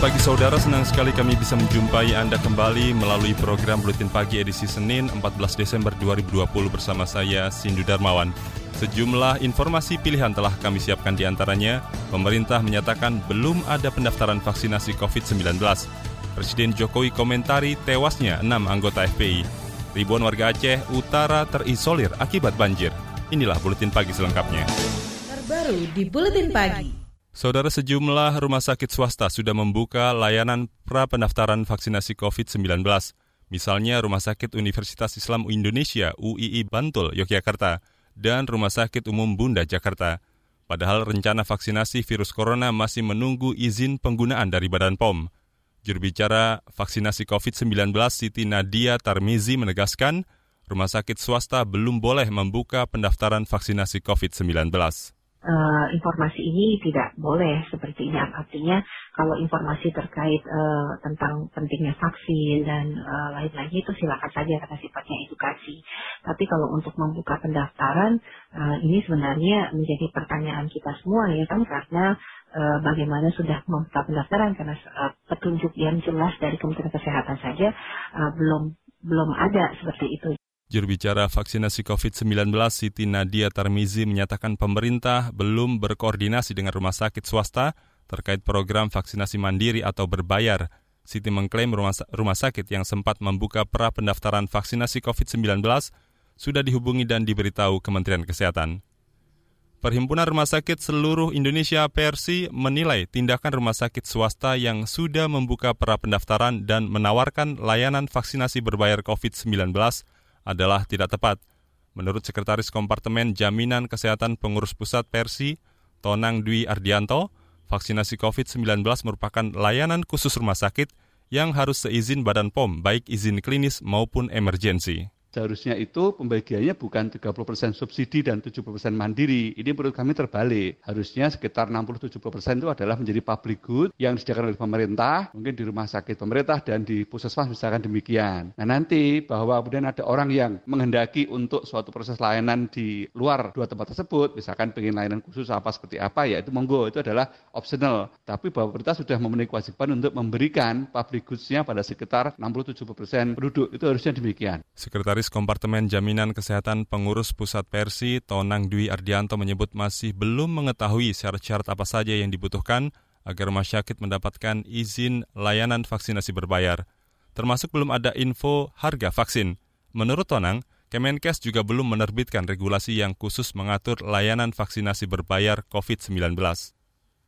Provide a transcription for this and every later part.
Pagi saudara, senang sekali kami bisa menjumpai Anda kembali melalui program Buletin Pagi edisi Senin 14 Desember 2020 bersama saya Sindu Darmawan. Sejumlah informasi pilihan telah kami siapkan di antaranya, pemerintah menyatakan belum ada pendaftaran vaksinasi COVID-19. Presiden Jokowi komentari tewasnya enam anggota FPI. Ribuan warga Aceh Utara terisolir akibat banjir. Inilah Buletin Pagi selengkapnya. Terbaru di Buletin Pagi. Saudara sejumlah rumah sakit swasta sudah membuka layanan pra pendaftaran vaksinasi COVID-19. Misalnya Rumah Sakit Universitas Islam Indonesia UII Bantul, Yogyakarta, dan Rumah Sakit Umum Bunda, Jakarta. Padahal rencana vaksinasi virus corona masih menunggu izin penggunaan dari Badan POM. Juru bicara vaksinasi COVID-19 Siti Nadia Tarmizi menegaskan, rumah sakit swasta belum boleh membuka pendaftaran vaksinasi COVID-19 uh, informasi ini tidak boleh seperti ini. Artinya kalau informasi terkait uh, tentang pentingnya vaksin dan uh, lain-lainnya itu silakan saja karena sifatnya edukasi. Tapi kalau untuk membuka pendaftaran uh, ini sebenarnya menjadi pertanyaan kita semua ya kan karena bagaimana sudah membuka pendaftaran? Karena petunjuk yang jelas dari Kementerian Kesehatan saja belum belum ada seperti itu. Juru bicara vaksinasi COVID-19 Siti Nadia Tarmizi menyatakan pemerintah belum berkoordinasi dengan rumah sakit swasta terkait program vaksinasi mandiri atau berbayar. Siti mengklaim rumah, rumah sakit yang sempat membuka pra pendaftaran vaksinasi COVID-19 sudah dihubungi dan diberitahu Kementerian Kesehatan. Perhimpunan Rumah Sakit Seluruh Indonesia Persi menilai tindakan rumah sakit swasta yang sudah membuka pra pendaftaran dan menawarkan layanan vaksinasi berbayar COVID-19 adalah tidak tepat. Menurut Sekretaris Kompartemen Jaminan Kesehatan Pengurus Pusat Persi, Tonang Dwi Ardianto, vaksinasi COVID-19 merupakan layanan khusus rumah sakit yang harus seizin Badan POM, baik izin klinis maupun emergensi. Seharusnya itu pembagiannya bukan 30% subsidi dan 70% mandiri. Ini menurut kami terbalik. Harusnya sekitar 60-70% itu adalah menjadi public good yang disediakan oleh pemerintah, mungkin di rumah sakit pemerintah dan di puskesmas misalkan demikian. Nah nanti bahwa kemudian ada orang yang menghendaki untuk suatu proses layanan di luar dua tempat tersebut, misalkan pengen layanan khusus apa seperti apa, ya itu monggo, itu adalah optional. Tapi bahwa pemerintah sudah memenuhi kewajiban untuk memberikan public goods-nya pada sekitar 60-70% penduduk. Itu harusnya demikian. Sekretaris Sekretaris Kompartemen Jaminan Kesehatan Pengurus Pusat Persi, Tonang Dwi Ardianto menyebut masih belum mengetahui syarat-syarat apa saja yang dibutuhkan agar masyarakat mendapatkan izin layanan vaksinasi berbayar. Termasuk belum ada info harga vaksin. Menurut Tonang, Kemenkes juga belum menerbitkan regulasi yang khusus mengatur layanan vaksinasi berbayar COVID-19.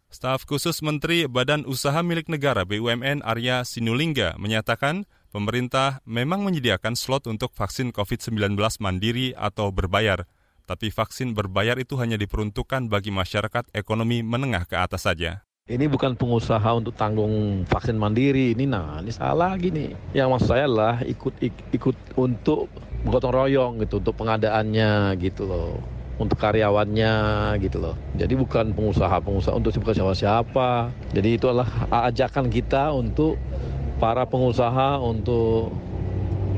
Staf khusus Menteri Badan Usaha Milik Negara BUMN Arya Sinulinga menyatakan pemerintah memang menyediakan slot untuk vaksin COVID-19 mandiri atau berbayar, tapi vaksin berbayar itu hanya diperuntukkan bagi masyarakat ekonomi menengah ke atas saja. Ini bukan pengusaha untuk tanggung vaksin mandiri, ini nah ini salah gini. Yang maksud saya adalah ikut ik, ikut untuk gotong royong gitu untuk pengadaannya gitu loh untuk karyawannya gitu loh. Jadi bukan pengusaha-pengusaha untuk siapa-siapa. Jadi itu adalah ajakan kita untuk para pengusaha untuk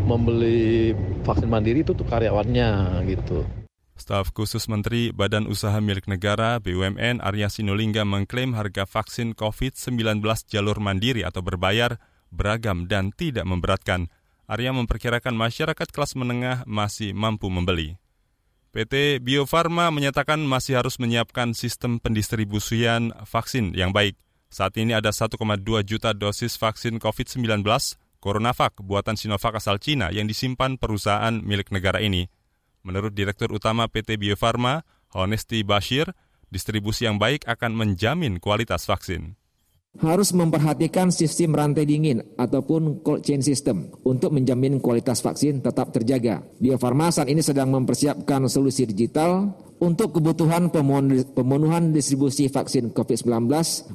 membeli vaksin mandiri itu tuh karyawannya gitu. Staf khusus Menteri Badan Usaha Milik Negara BUMN Arya Sinulinga mengklaim harga vaksin COVID-19 jalur mandiri atau berbayar beragam dan tidak memberatkan. Arya memperkirakan masyarakat kelas menengah masih mampu membeli. PT Bio Farma menyatakan masih harus menyiapkan sistem pendistribusian vaksin yang baik. Saat ini ada 1,2 juta dosis vaksin COVID-19 CoronaVac buatan Sinovac asal Cina yang disimpan perusahaan milik negara ini. Menurut Direktur Utama PT Bio Farma, Honesti Bashir, distribusi yang baik akan menjamin kualitas vaksin harus memperhatikan sistem rantai dingin ataupun cold chain system untuk menjamin kualitas vaksin tetap terjaga. Bio Farma saat ini sedang mempersiapkan solusi digital untuk kebutuhan pemenuhan distribusi vaksin COVID-19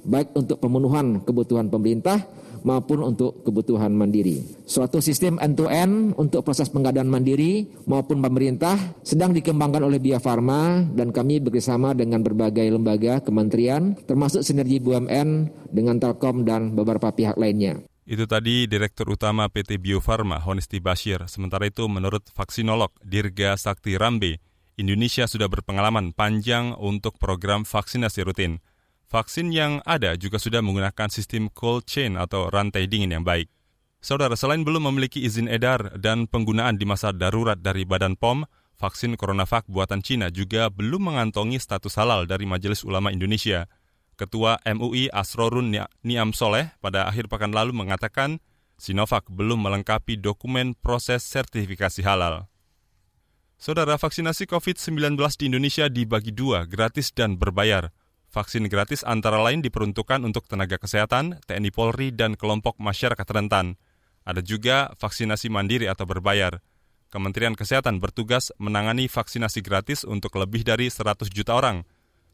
baik untuk pemenuhan kebutuhan pemerintah maupun untuk kebutuhan mandiri. Suatu sistem end-to-end untuk proses pengadaan mandiri maupun pemerintah sedang dikembangkan oleh Bio Farma dan kami bekerjasama dengan berbagai lembaga, kementerian, termasuk sinergi BUMN dengan Telkom dan beberapa pihak lainnya. Itu tadi Direktur Utama PT Bio Farma, Honesti Bashir. Sementara itu, menurut vaksinolog Dirga Sakti Rambe, Indonesia sudah berpengalaman panjang untuk program vaksinasi rutin. Vaksin yang ada juga sudah menggunakan sistem cold chain atau rantai dingin yang baik. Saudara, selain belum memiliki izin edar dan penggunaan di masa darurat dari Badan POM, vaksin CoronaVac buatan Cina juga belum mengantongi status halal dari Majelis Ulama Indonesia – Ketua MUI Asrorun Niam Soleh pada akhir pekan lalu mengatakan Sinovac belum melengkapi dokumen proses sertifikasi halal. Saudara, vaksinasi COVID-19 di Indonesia dibagi dua, gratis dan berbayar. Vaksin gratis antara lain diperuntukkan untuk tenaga kesehatan, TNI Polri, dan kelompok masyarakat rentan. Ada juga vaksinasi mandiri atau berbayar. Kementerian Kesehatan bertugas menangani vaksinasi gratis untuk lebih dari 100 juta orang –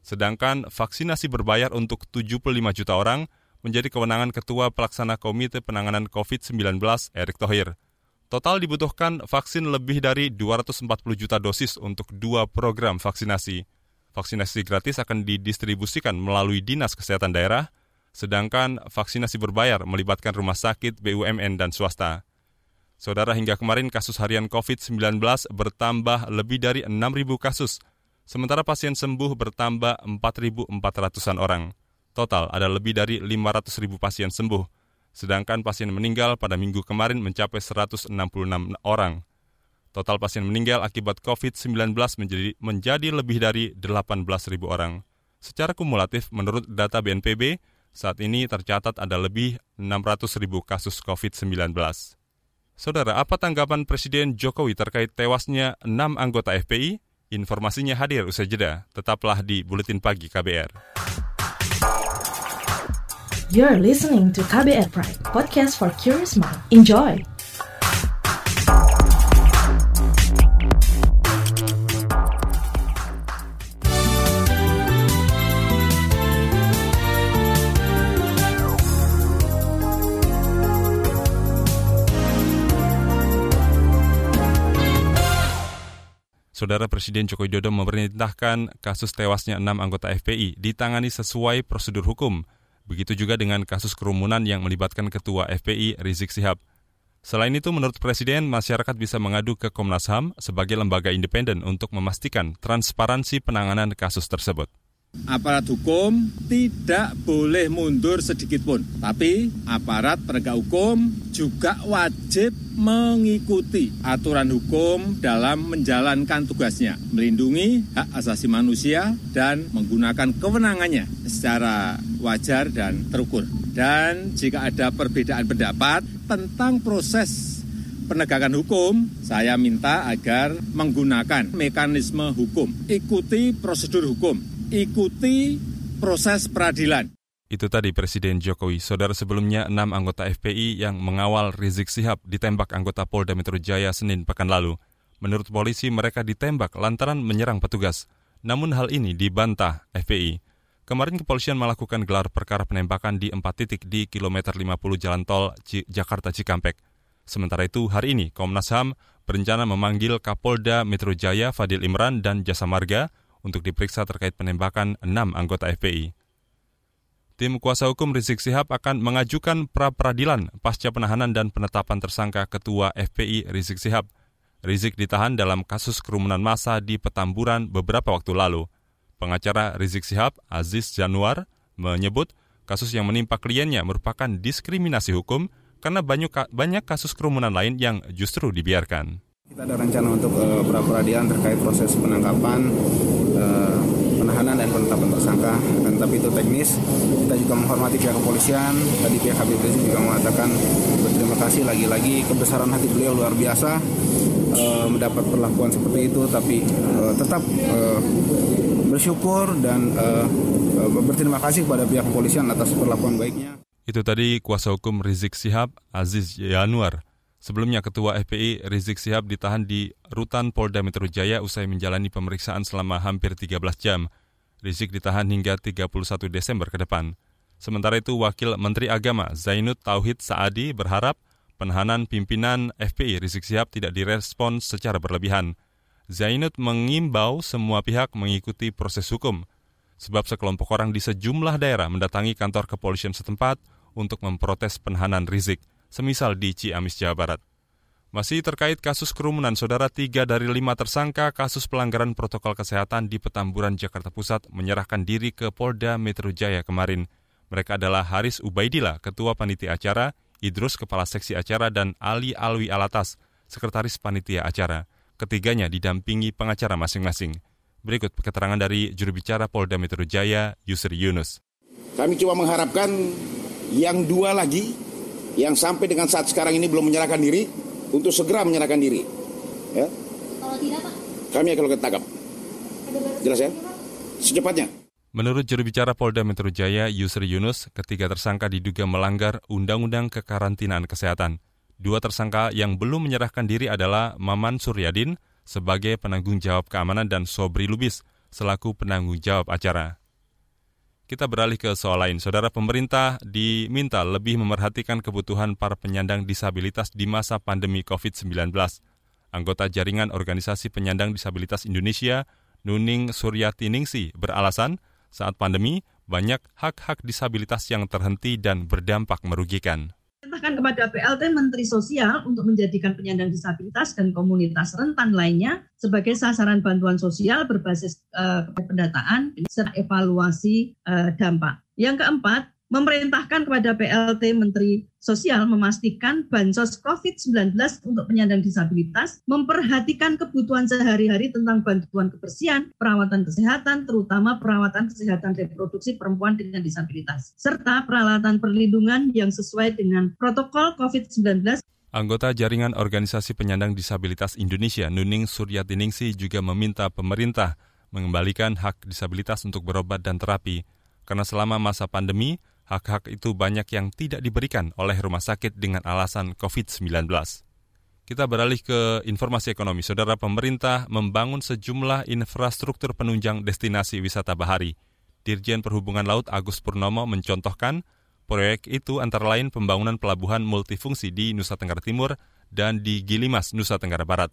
Sedangkan vaksinasi berbayar untuk 75 juta orang menjadi kewenangan Ketua Pelaksana Komite Penanganan COVID-19 Erick Thohir. Total dibutuhkan vaksin lebih dari 240 juta dosis untuk dua program vaksinasi. Vaksinasi gratis akan didistribusikan melalui Dinas Kesehatan Daerah, sedangkan vaksinasi berbayar melibatkan rumah sakit, BUMN, dan swasta. Saudara, hingga kemarin kasus harian COVID-19 bertambah lebih dari 6.000 kasus sementara pasien sembuh bertambah 4.400-an orang. Total ada lebih dari 500 ribu pasien sembuh, sedangkan pasien meninggal pada minggu kemarin mencapai 166 orang. Total pasien meninggal akibat COVID-19 menjadi, menjadi lebih dari 18 ribu orang. Secara kumulatif, menurut data BNPB, saat ini tercatat ada lebih 600 ribu kasus COVID-19. Saudara, apa tanggapan Presiden Jokowi terkait tewasnya enam anggota FPI Informasinya hadir usai jeda. Tetaplah di Buletin Pagi KBR. You're listening to KBR Pride, podcast for curious mind. Enjoy! Saudara Presiden Joko Widodo memerintahkan kasus tewasnya enam anggota FPI ditangani sesuai prosedur hukum. Begitu juga dengan kasus kerumunan yang melibatkan Ketua FPI Rizik Sihab. Selain itu, menurut Presiden, masyarakat bisa mengadu ke Komnas HAM sebagai lembaga independen untuk memastikan transparansi penanganan kasus tersebut aparat hukum tidak boleh mundur sedikit pun. Tapi aparat penegak hukum juga wajib mengikuti aturan hukum dalam menjalankan tugasnya, melindungi hak asasi manusia dan menggunakan kewenangannya secara wajar dan terukur. Dan jika ada perbedaan pendapat tentang proses penegakan hukum, saya minta agar menggunakan mekanisme hukum, ikuti prosedur hukum, ikuti proses peradilan. Itu tadi Presiden Jokowi. Saudara sebelumnya, enam anggota FPI yang mengawal Rizik Sihab ditembak anggota Polda Metro Jaya Senin pekan lalu. Menurut polisi, mereka ditembak lantaran menyerang petugas. Namun hal ini dibantah FPI. Kemarin kepolisian melakukan gelar perkara penembakan di empat titik di kilometer 50 jalan tol C Jakarta Cikampek. Sementara itu, hari ini Komnas HAM berencana memanggil Kapolda Metro Jaya Fadil Imran dan Jasa Marga untuk diperiksa terkait penembakan enam anggota FPI. Tim kuasa hukum Rizik Sihab akan mengajukan pra-peradilan pasca penahanan dan penetapan tersangka Ketua FPI Rizik Sihab. Rizik ditahan dalam kasus kerumunan massa di Petamburan beberapa waktu lalu. Pengacara Rizik Sihab, Aziz Januar, menyebut kasus yang menimpa kliennya merupakan diskriminasi hukum karena banyak, kasus kerumunan lain yang justru dibiarkan. Kita ada rencana untuk uh, pra-peradilan terkait proses penangkapan, penahanan dan penetapan tersangka. Dan tapi itu teknis. Kita juga menghormati pihak kepolisian. Tadi pihak Habib Rizik juga mengatakan berterima kasih lagi-lagi kebesaran hati beliau luar biasa uh, mendapat perlakuan seperti itu. Tapi uh, tetap uh, bersyukur dan uh, berterima kasih kepada pihak kepolisian atas perlakuan baiknya. Itu tadi kuasa hukum Rizik Sihab, Aziz Yanuar. Sebelumnya Ketua FPI Rizik Sihab ditahan di Rutan Polda Metro Jaya usai menjalani pemeriksaan selama hampir 13 jam. Rizik ditahan hingga 31 Desember ke depan. Sementara itu, Wakil Menteri Agama Zainud Tauhid Saadi berharap penahanan pimpinan FPI Rizik Sihab tidak direspon secara berlebihan. Zainud mengimbau semua pihak mengikuti proses hukum, sebab sekelompok orang di sejumlah daerah mendatangi kantor kepolisian setempat untuk memprotes penahanan Rizik, semisal di Ciamis, Jawa Barat. Masih terkait kasus kerumunan, saudara tiga dari lima tersangka kasus pelanggaran protokol kesehatan di Petamburan, Jakarta Pusat menyerahkan diri ke Polda Metro Jaya kemarin. Mereka adalah Haris Ubaidillah, Ketua Panitia Acara, Idrus Kepala Seksi Acara, dan Ali Alwi Alatas, Sekretaris Panitia Acara. Ketiganya didampingi pengacara masing-masing. Berikut keterangan dari juru bicara Polda Metro Jaya, Yusri Yunus. Kami cuma mengharapkan yang dua lagi, yang sampai dengan saat sekarang ini belum menyerahkan diri, untuk segera menyerahkan diri. Ya. Kalau tidak, Pak? Kami akan ketangkap. Jelas ya? Secepatnya. Menurut juru bicara Polda Metro Jaya, Yusri Yunus, ketiga tersangka diduga melanggar Undang-Undang Kekarantinaan Kesehatan. Dua tersangka yang belum menyerahkan diri adalah Maman Suryadin sebagai penanggung jawab keamanan dan Sobri Lubis selaku penanggung jawab acara. Kita beralih ke soal lain. Saudara pemerintah diminta lebih memerhatikan kebutuhan para penyandang disabilitas di masa pandemi COVID-19. Anggota jaringan organisasi penyandang disabilitas Indonesia, Nuning Suryati Ningsi, beralasan saat pandemi banyak hak-hak disabilitas yang terhenti dan berdampak merugikan memerintahkan kepada PLT Menteri Sosial untuk menjadikan penyandang disabilitas dan komunitas rentan lainnya sebagai sasaran bantuan sosial berbasis uh, pendataan serta evaluasi uh, dampak. Yang keempat, memerintahkan kepada PLT Menteri Sosial memastikan bansos COVID-19 untuk penyandang disabilitas, memperhatikan kebutuhan sehari-hari tentang bantuan kebersihan, perawatan kesehatan, terutama perawatan kesehatan reproduksi perempuan dengan disabilitas, serta peralatan perlindungan yang sesuai dengan protokol COVID-19 Anggota Jaringan Organisasi Penyandang Disabilitas Indonesia, Nuning Suryatiningsi juga meminta pemerintah mengembalikan hak disabilitas untuk berobat dan terapi, karena selama masa pandemi, hak-hak itu banyak yang tidak diberikan oleh rumah sakit dengan alasan COVID-19. Kita beralih ke informasi ekonomi. Saudara pemerintah membangun sejumlah infrastruktur penunjang destinasi wisata bahari. Dirjen Perhubungan Laut Agus Purnomo mencontohkan proyek itu antara lain pembangunan pelabuhan multifungsi di Nusa Tenggara Timur dan di Gilimas, Nusa Tenggara Barat.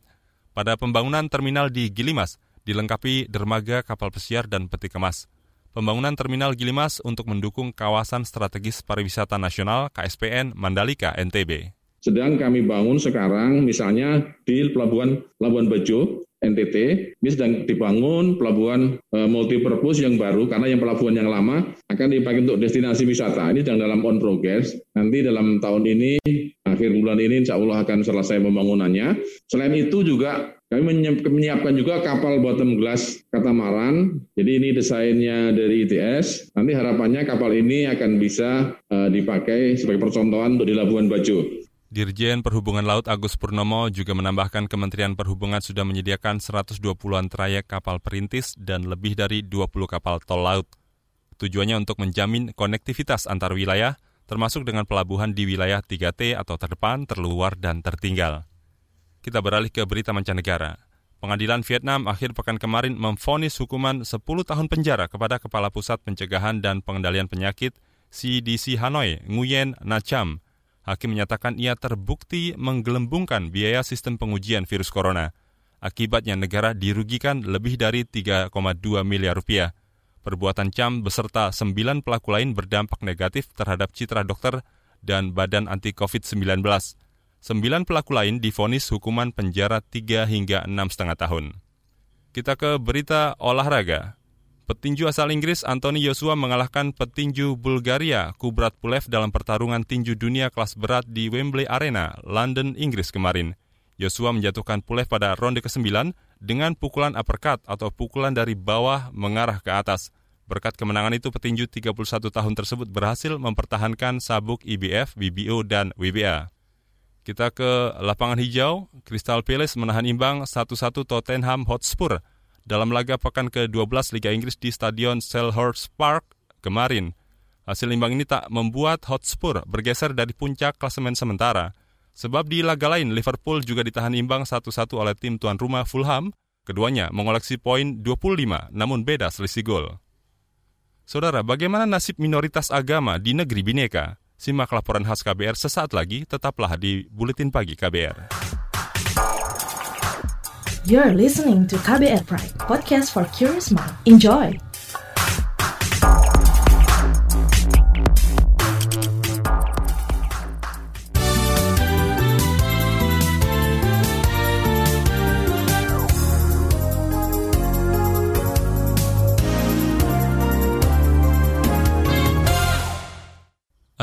Pada pembangunan terminal di Gilimas, dilengkapi dermaga kapal pesiar dan peti kemas pembangunan terminal Gilimas untuk mendukung kawasan strategis pariwisata nasional KSPN Mandalika NTB. Sedang kami bangun sekarang misalnya di Pelabuhan Labuan Bajo NTT, ini sedang dibangun pelabuhan e, multipurpose yang baru karena yang pelabuhan yang lama akan dipakai untuk destinasi wisata. Ini sedang dalam on progress. Nanti dalam tahun ini, akhir bulan ini insya Allah akan selesai pembangunannya. Selain itu juga kami menyiapkan juga kapal bottom glass katamaran. Jadi ini desainnya dari ITS. Nanti harapannya kapal ini akan bisa uh, dipakai sebagai percontohan untuk di Labuan Bajo. Dirjen Perhubungan Laut Agus Purnomo juga menambahkan Kementerian Perhubungan sudah menyediakan 120-an trayek kapal perintis dan lebih dari 20 kapal tol laut. Tujuannya untuk menjamin konektivitas antar wilayah, termasuk dengan pelabuhan di wilayah 3T atau terdepan, terluar, dan tertinggal. Kita beralih ke berita mancanegara. Pengadilan Vietnam akhir pekan kemarin memfonis hukuman 10 tahun penjara kepada Kepala Pusat Pencegahan dan Pengendalian Penyakit CDC Hanoi, Nguyen Na Cham. Hakim menyatakan ia terbukti menggelembungkan biaya sistem pengujian virus corona. Akibatnya negara dirugikan lebih dari 3,2 miliar rupiah. Perbuatan Cham beserta sembilan pelaku lain berdampak negatif terhadap citra dokter dan badan anti COVID-19. Sembilan pelaku lain difonis hukuman penjara 3 hingga enam setengah tahun. Kita ke berita olahraga. Petinju asal Inggris Anthony Joshua mengalahkan petinju Bulgaria Kubrat Pulev dalam pertarungan tinju dunia kelas berat di Wembley Arena, London, Inggris kemarin. Joshua menjatuhkan Pulev pada ronde ke-9 dengan pukulan uppercut atau pukulan dari bawah mengarah ke atas. Berkat kemenangan itu, petinju 31 tahun tersebut berhasil mempertahankan sabuk IBF, BBO, dan WBA. Kita ke lapangan hijau, Crystal Palace menahan imbang 1-1 Tottenham Hotspur dalam laga pekan ke-12 Liga Inggris di Stadion Selhurst Park kemarin. Hasil imbang ini tak membuat Hotspur bergeser dari puncak klasemen sementara. Sebab di laga lain, Liverpool juga ditahan imbang 1-1 oleh tim tuan rumah Fulham. Keduanya mengoleksi poin 25, namun beda selisih gol. Saudara, bagaimana nasib minoritas agama di negeri Bineka? Simak laporan khas KBR sesaat lagi, tetaplah di Buletin Pagi KBR. You're listening to KBR Pride, podcast for curious mind. Enjoy!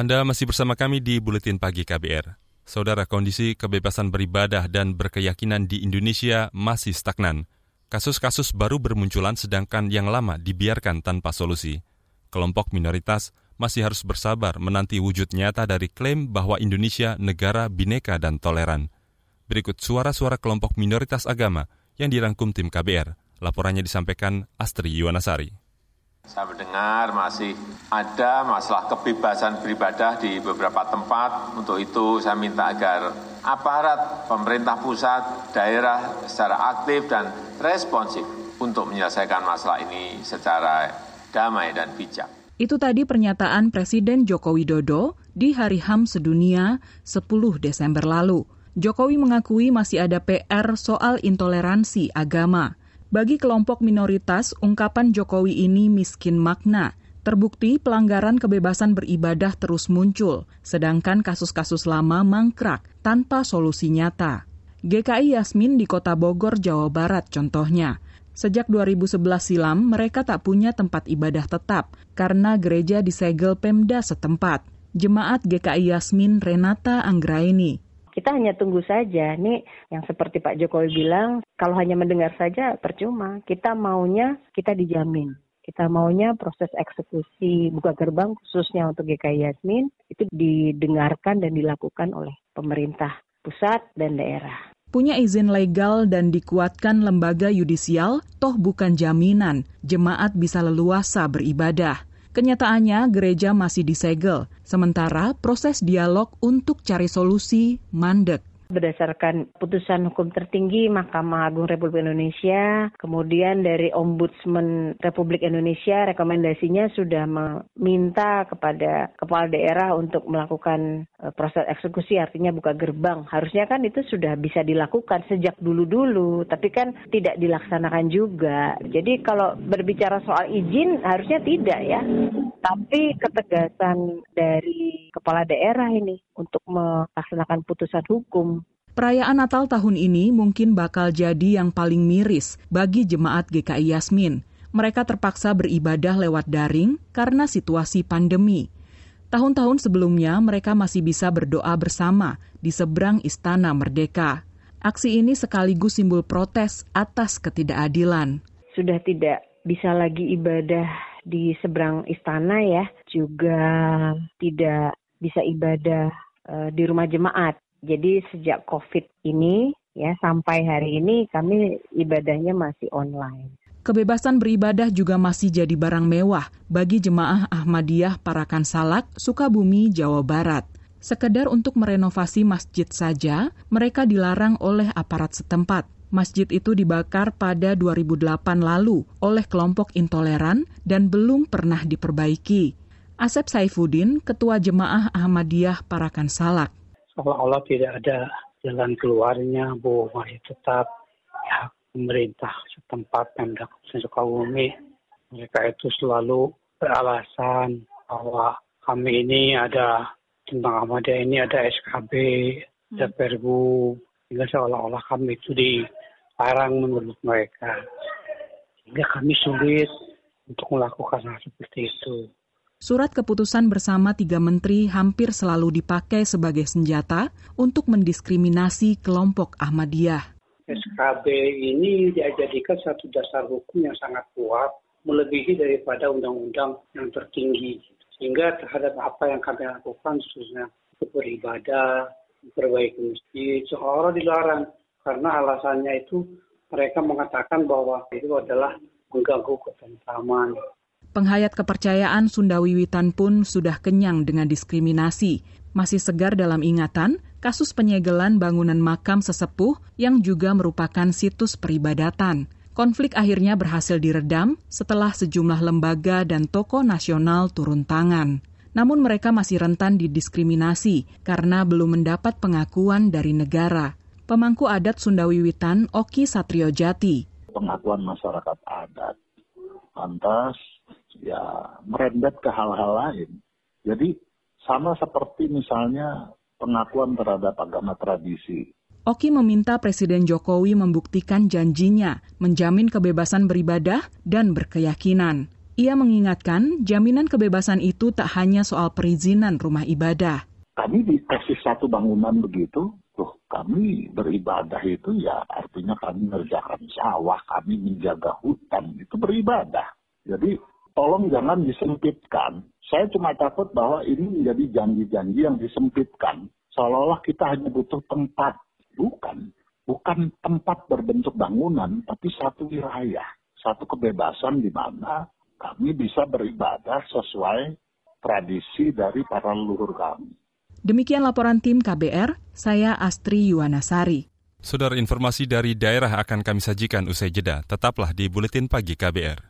Anda masih bersama kami di Buletin Pagi KBR. Saudara, kondisi kebebasan beribadah dan berkeyakinan di Indonesia masih stagnan. Kasus-kasus baru bermunculan sedangkan yang lama dibiarkan tanpa solusi. Kelompok minoritas masih harus bersabar menanti wujud nyata dari klaim bahwa Indonesia negara bineka dan toleran. Berikut suara-suara kelompok minoritas agama yang dirangkum tim KBR. Laporannya disampaikan Astri Yuwanasari. Saya mendengar masih ada masalah kebebasan beribadah di beberapa tempat. Untuk itu saya minta agar aparat pemerintah pusat, daerah secara aktif dan responsif untuk menyelesaikan masalah ini secara damai dan bijak. Itu tadi pernyataan Presiden Joko Widodo di Hari HAM Sedunia 10 Desember lalu. Jokowi mengakui masih ada PR soal intoleransi agama. Bagi kelompok minoritas, ungkapan Jokowi ini miskin makna. Terbukti pelanggaran kebebasan beribadah terus muncul, sedangkan kasus-kasus lama mangkrak tanpa solusi nyata. GKI Yasmin di Kota Bogor, Jawa Barat contohnya. Sejak 2011 silam, mereka tak punya tempat ibadah tetap karena gereja disegel Pemda setempat. Jemaat GKI Yasmin Renata Anggraini kita hanya tunggu saja. Nih yang seperti Pak Jokowi bilang, kalau hanya mendengar saja percuma. Kita maunya kita dijamin. Kita maunya proses eksekusi buka gerbang khususnya untuk GKI Yasmin itu didengarkan dan dilakukan oleh pemerintah pusat dan daerah. Punya izin legal dan dikuatkan lembaga yudisial, toh bukan jaminan jemaat bisa leluasa beribadah. Kenyataannya, gereja masih disegel, sementara proses dialog untuk cari solusi mandek berdasarkan putusan hukum tertinggi Mahkamah Agung Republik Indonesia, kemudian dari Ombudsman Republik Indonesia rekomendasinya sudah meminta kepada kepala daerah untuk melakukan e, proses eksekusi artinya buka gerbang. Harusnya kan itu sudah bisa dilakukan sejak dulu-dulu, tapi kan tidak dilaksanakan juga. Jadi kalau berbicara soal izin harusnya tidak ya. Tapi ketegasan dari kepala daerah ini untuk melaksanakan putusan hukum Perayaan Natal tahun ini mungkin bakal jadi yang paling miris bagi jemaat GKI Yasmin. Mereka terpaksa beribadah lewat daring karena situasi pandemi. Tahun-tahun sebelumnya mereka masih bisa berdoa bersama di seberang Istana Merdeka. Aksi ini sekaligus simbol protes atas ketidakadilan. Sudah tidak bisa lagi ibadah di seberang istana ya, juga tidak bisa ibadah uh, di rumah jemaat. Jadi sejak COVID ini ya sampai hari ini kami ibadahnya masih online. Kebebasan beribadah juga masih jadi barang mewah bagi jemaah Ahmadiyah Parakan Salak, Sukabumi, Jawa Barat. Sekedar untuk merenovasi masjid saja, mereka dilarang oleh aparat setempat. Masjid itu dibakar pada 2008 lalu oleh kelompok intoleran dan belum pernah diperbaiki. Asep Saifuddin, Ketua Jemaah Ahmadiyah Parakan Salak seolah-olah tidak ada jalan keluarnya bahwa masih tetap ya, pemerintah setempat Pemda Kabupaten Sukabumi mereka itu selalu beralasan bahwa kami ini ada tentang Ahmadiyah ini ada SKB, hmm. ada Perbu, sehingga seolah-olah kami itu dilarang menurut mereka. Sehingga kami sulit untuk melakukan hal seperti itu. Surat keputusan bersama tiga menteri hampir selalu dipakai sebagai senjata untuk mendiskriminasi kelompok Ahmadiyah. SKB ini dijadikan satu dasar hukum yang sangat kuat, melebihi daripada undang-undang yang tertinggi. Sehingga terhadap apa yang kami lakukan, khususnya beribadah, memperbaiki masjid, seolah dilarang. Karena alasannya itu mereka mengatakan bahwa itu adalah mengganggu ketentraman, Penghayat kepercayaan Sunda Wiwitan pun sudah kenyang dengan diskriminasi. Masih segar dalam ingatan, kasus penyegelan bangunan makam sesepuh yang juga merupakan situs peribadatan. Konflik akhirnya berhasil diredam setelah sejumlah lembaga dan toko nasional turun tangan. Namun mereka masih rentan didiskriminasi karena belum mendapat pengakuan dari negara. Pemangku adat Sunda Wiwitan Oki Satrio Jati. Pengakuan masyarakat adat lantas ya merembet ke hal-hal lain. Jadi sama seperti misalnya pengakuan terhadap agama tradisi. Oki meminta Presiden Jokowi membuktikan janjinya menjamin kebebasan beribadah dan berkeyakinan. Ia mengingatkan jaminan kebebasan itu tak hanya soal perizinan rumah ibadah. Kami dikasih satu bangunan begitu, tuh kami beribadah itu ya artinya kami mengerjakan sawah, kami menjaga hutan, itu beribadah. Jadi tolong jangan disempitkan. Saya cuma takut bahwa ini menjadi janji-janji yang disempitkan. Seolah-olah kita hanya butuh tempat Bukan. Bukan tempat berbentuk bangunan, tapi satu wilayah. Satu kebebasan di mana kami bisa beribadah sesuai tradisi dari para leluhur kami. Demikian laporan tim KBR, saya Astri Yuwanasari. Saudara informasi dari daerah akan kami sajikan usai jeda. Tetaplah di Buletin Pagi KBR.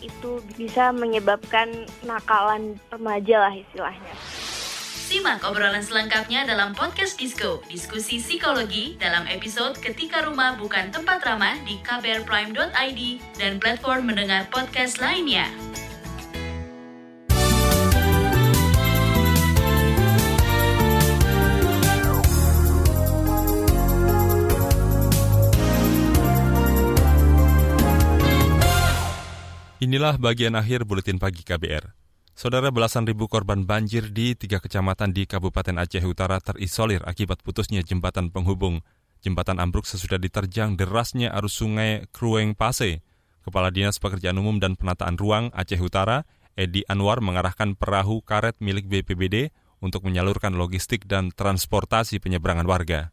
itu bisa menyebabkan nakalan remaja lah istilahnya. Simak obrolan selengkapnya dalam podcast Disco, diskusi psikologi dalam episode Ketika Rumah Bukan Tempat Ramah di kbrprime.id dan platform mendengar podcast lainnya. Inilah bagian akhir buletin pagi KBR. Saudara belasan ribu korban banjir di tiga kecamatan di Kabupaten Aceh Utara terisolir akibat putusnya jembatan penghubung. Jembatan ambruk sesudah diterjang derasnya arus sungai Krueng Pase. Kepala Dinas Pekerjaan Umum dan Penataan Ruang Aceh Utara, Edi Anwar mengarahkan perahu karet milik BPBD untuk menyalurkan logistik dan transportasi penyeberangan warga.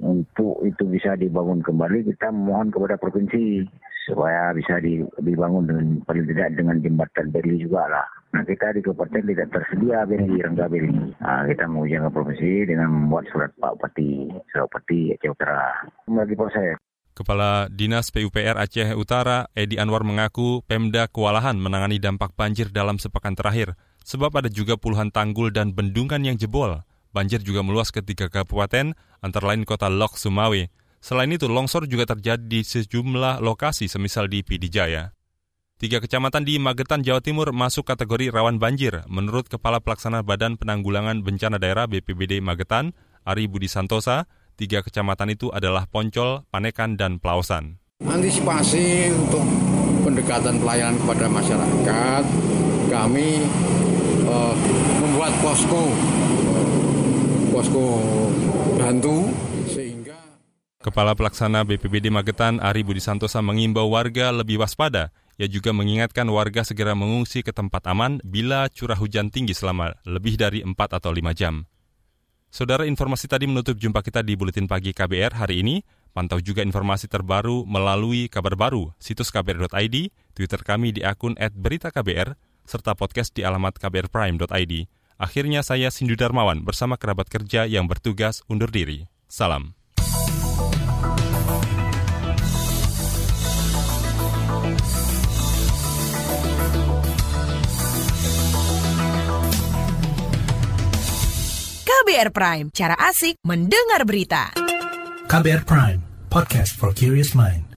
Untuk itu bisa dibangun kembali, kita mohon kepada provinsi supaya bisa dibangun dengan paling tidak dengan jembatan beli juga lah. Nah kita di kabupaten tidak tersedia beli rengga beli. Nah, kita jaga provinsi dengan membuat surat Pak Bupati, surat Bupati Aceh Utara. Lagi proses. Kepala Dinas PUPR Aceh Utara, Edi Anwar mengaku Pemda kewalahan menangani dampak banjir dalam sepekan terakhir, sebab ada juga puluhan tanggul dan bendungan yang jebol. Banjir juga meluas ke tiga kabupaten, antara lain kota Lok Sumawe. Selain itu, longsor juga terjadi di sejumlah lokasi, semisal di Pidijaya. Tiga kecamatan di Magetan, Jawa Timur masuk kategori rawan banjir. Menurut Kepala Pelaksana Badan Penanggulangan Bencana Daerah BPBD Magetan, Ari Budi Santosa, tiga kecamatan itu adalah Poncol, Panekan, dan Pelausan. Antisipasi untuk pendekatan pelayanan kepada masyarakat, kami uh, membuat posko, posko bantu Kepala Pelaksana BPBD Magetan Ari Budi Santosa mengimbau warga lebih waspada. Ia juga mengingatkan warga segera mengungsi ke tempat aman bila curah hujan tinggi selama lebih dari 4 atau 5 jam. Saudara informasi tadi menutup jumpa kita di Buletin Pagi KBR hari ini. Pantau juga informasi terbaru melalui kabar baru, situs kbr.id, Twitter kami di akun @beritaKBR, serta podcast di alamat kbrprime.id. Akhirnya saya Sindu Darmawan bersama kerabat kerja yang bertugas undur diri. Salam. KBR Prime, cara asik mendengar berita. KBR Prime, podcast for curious mind.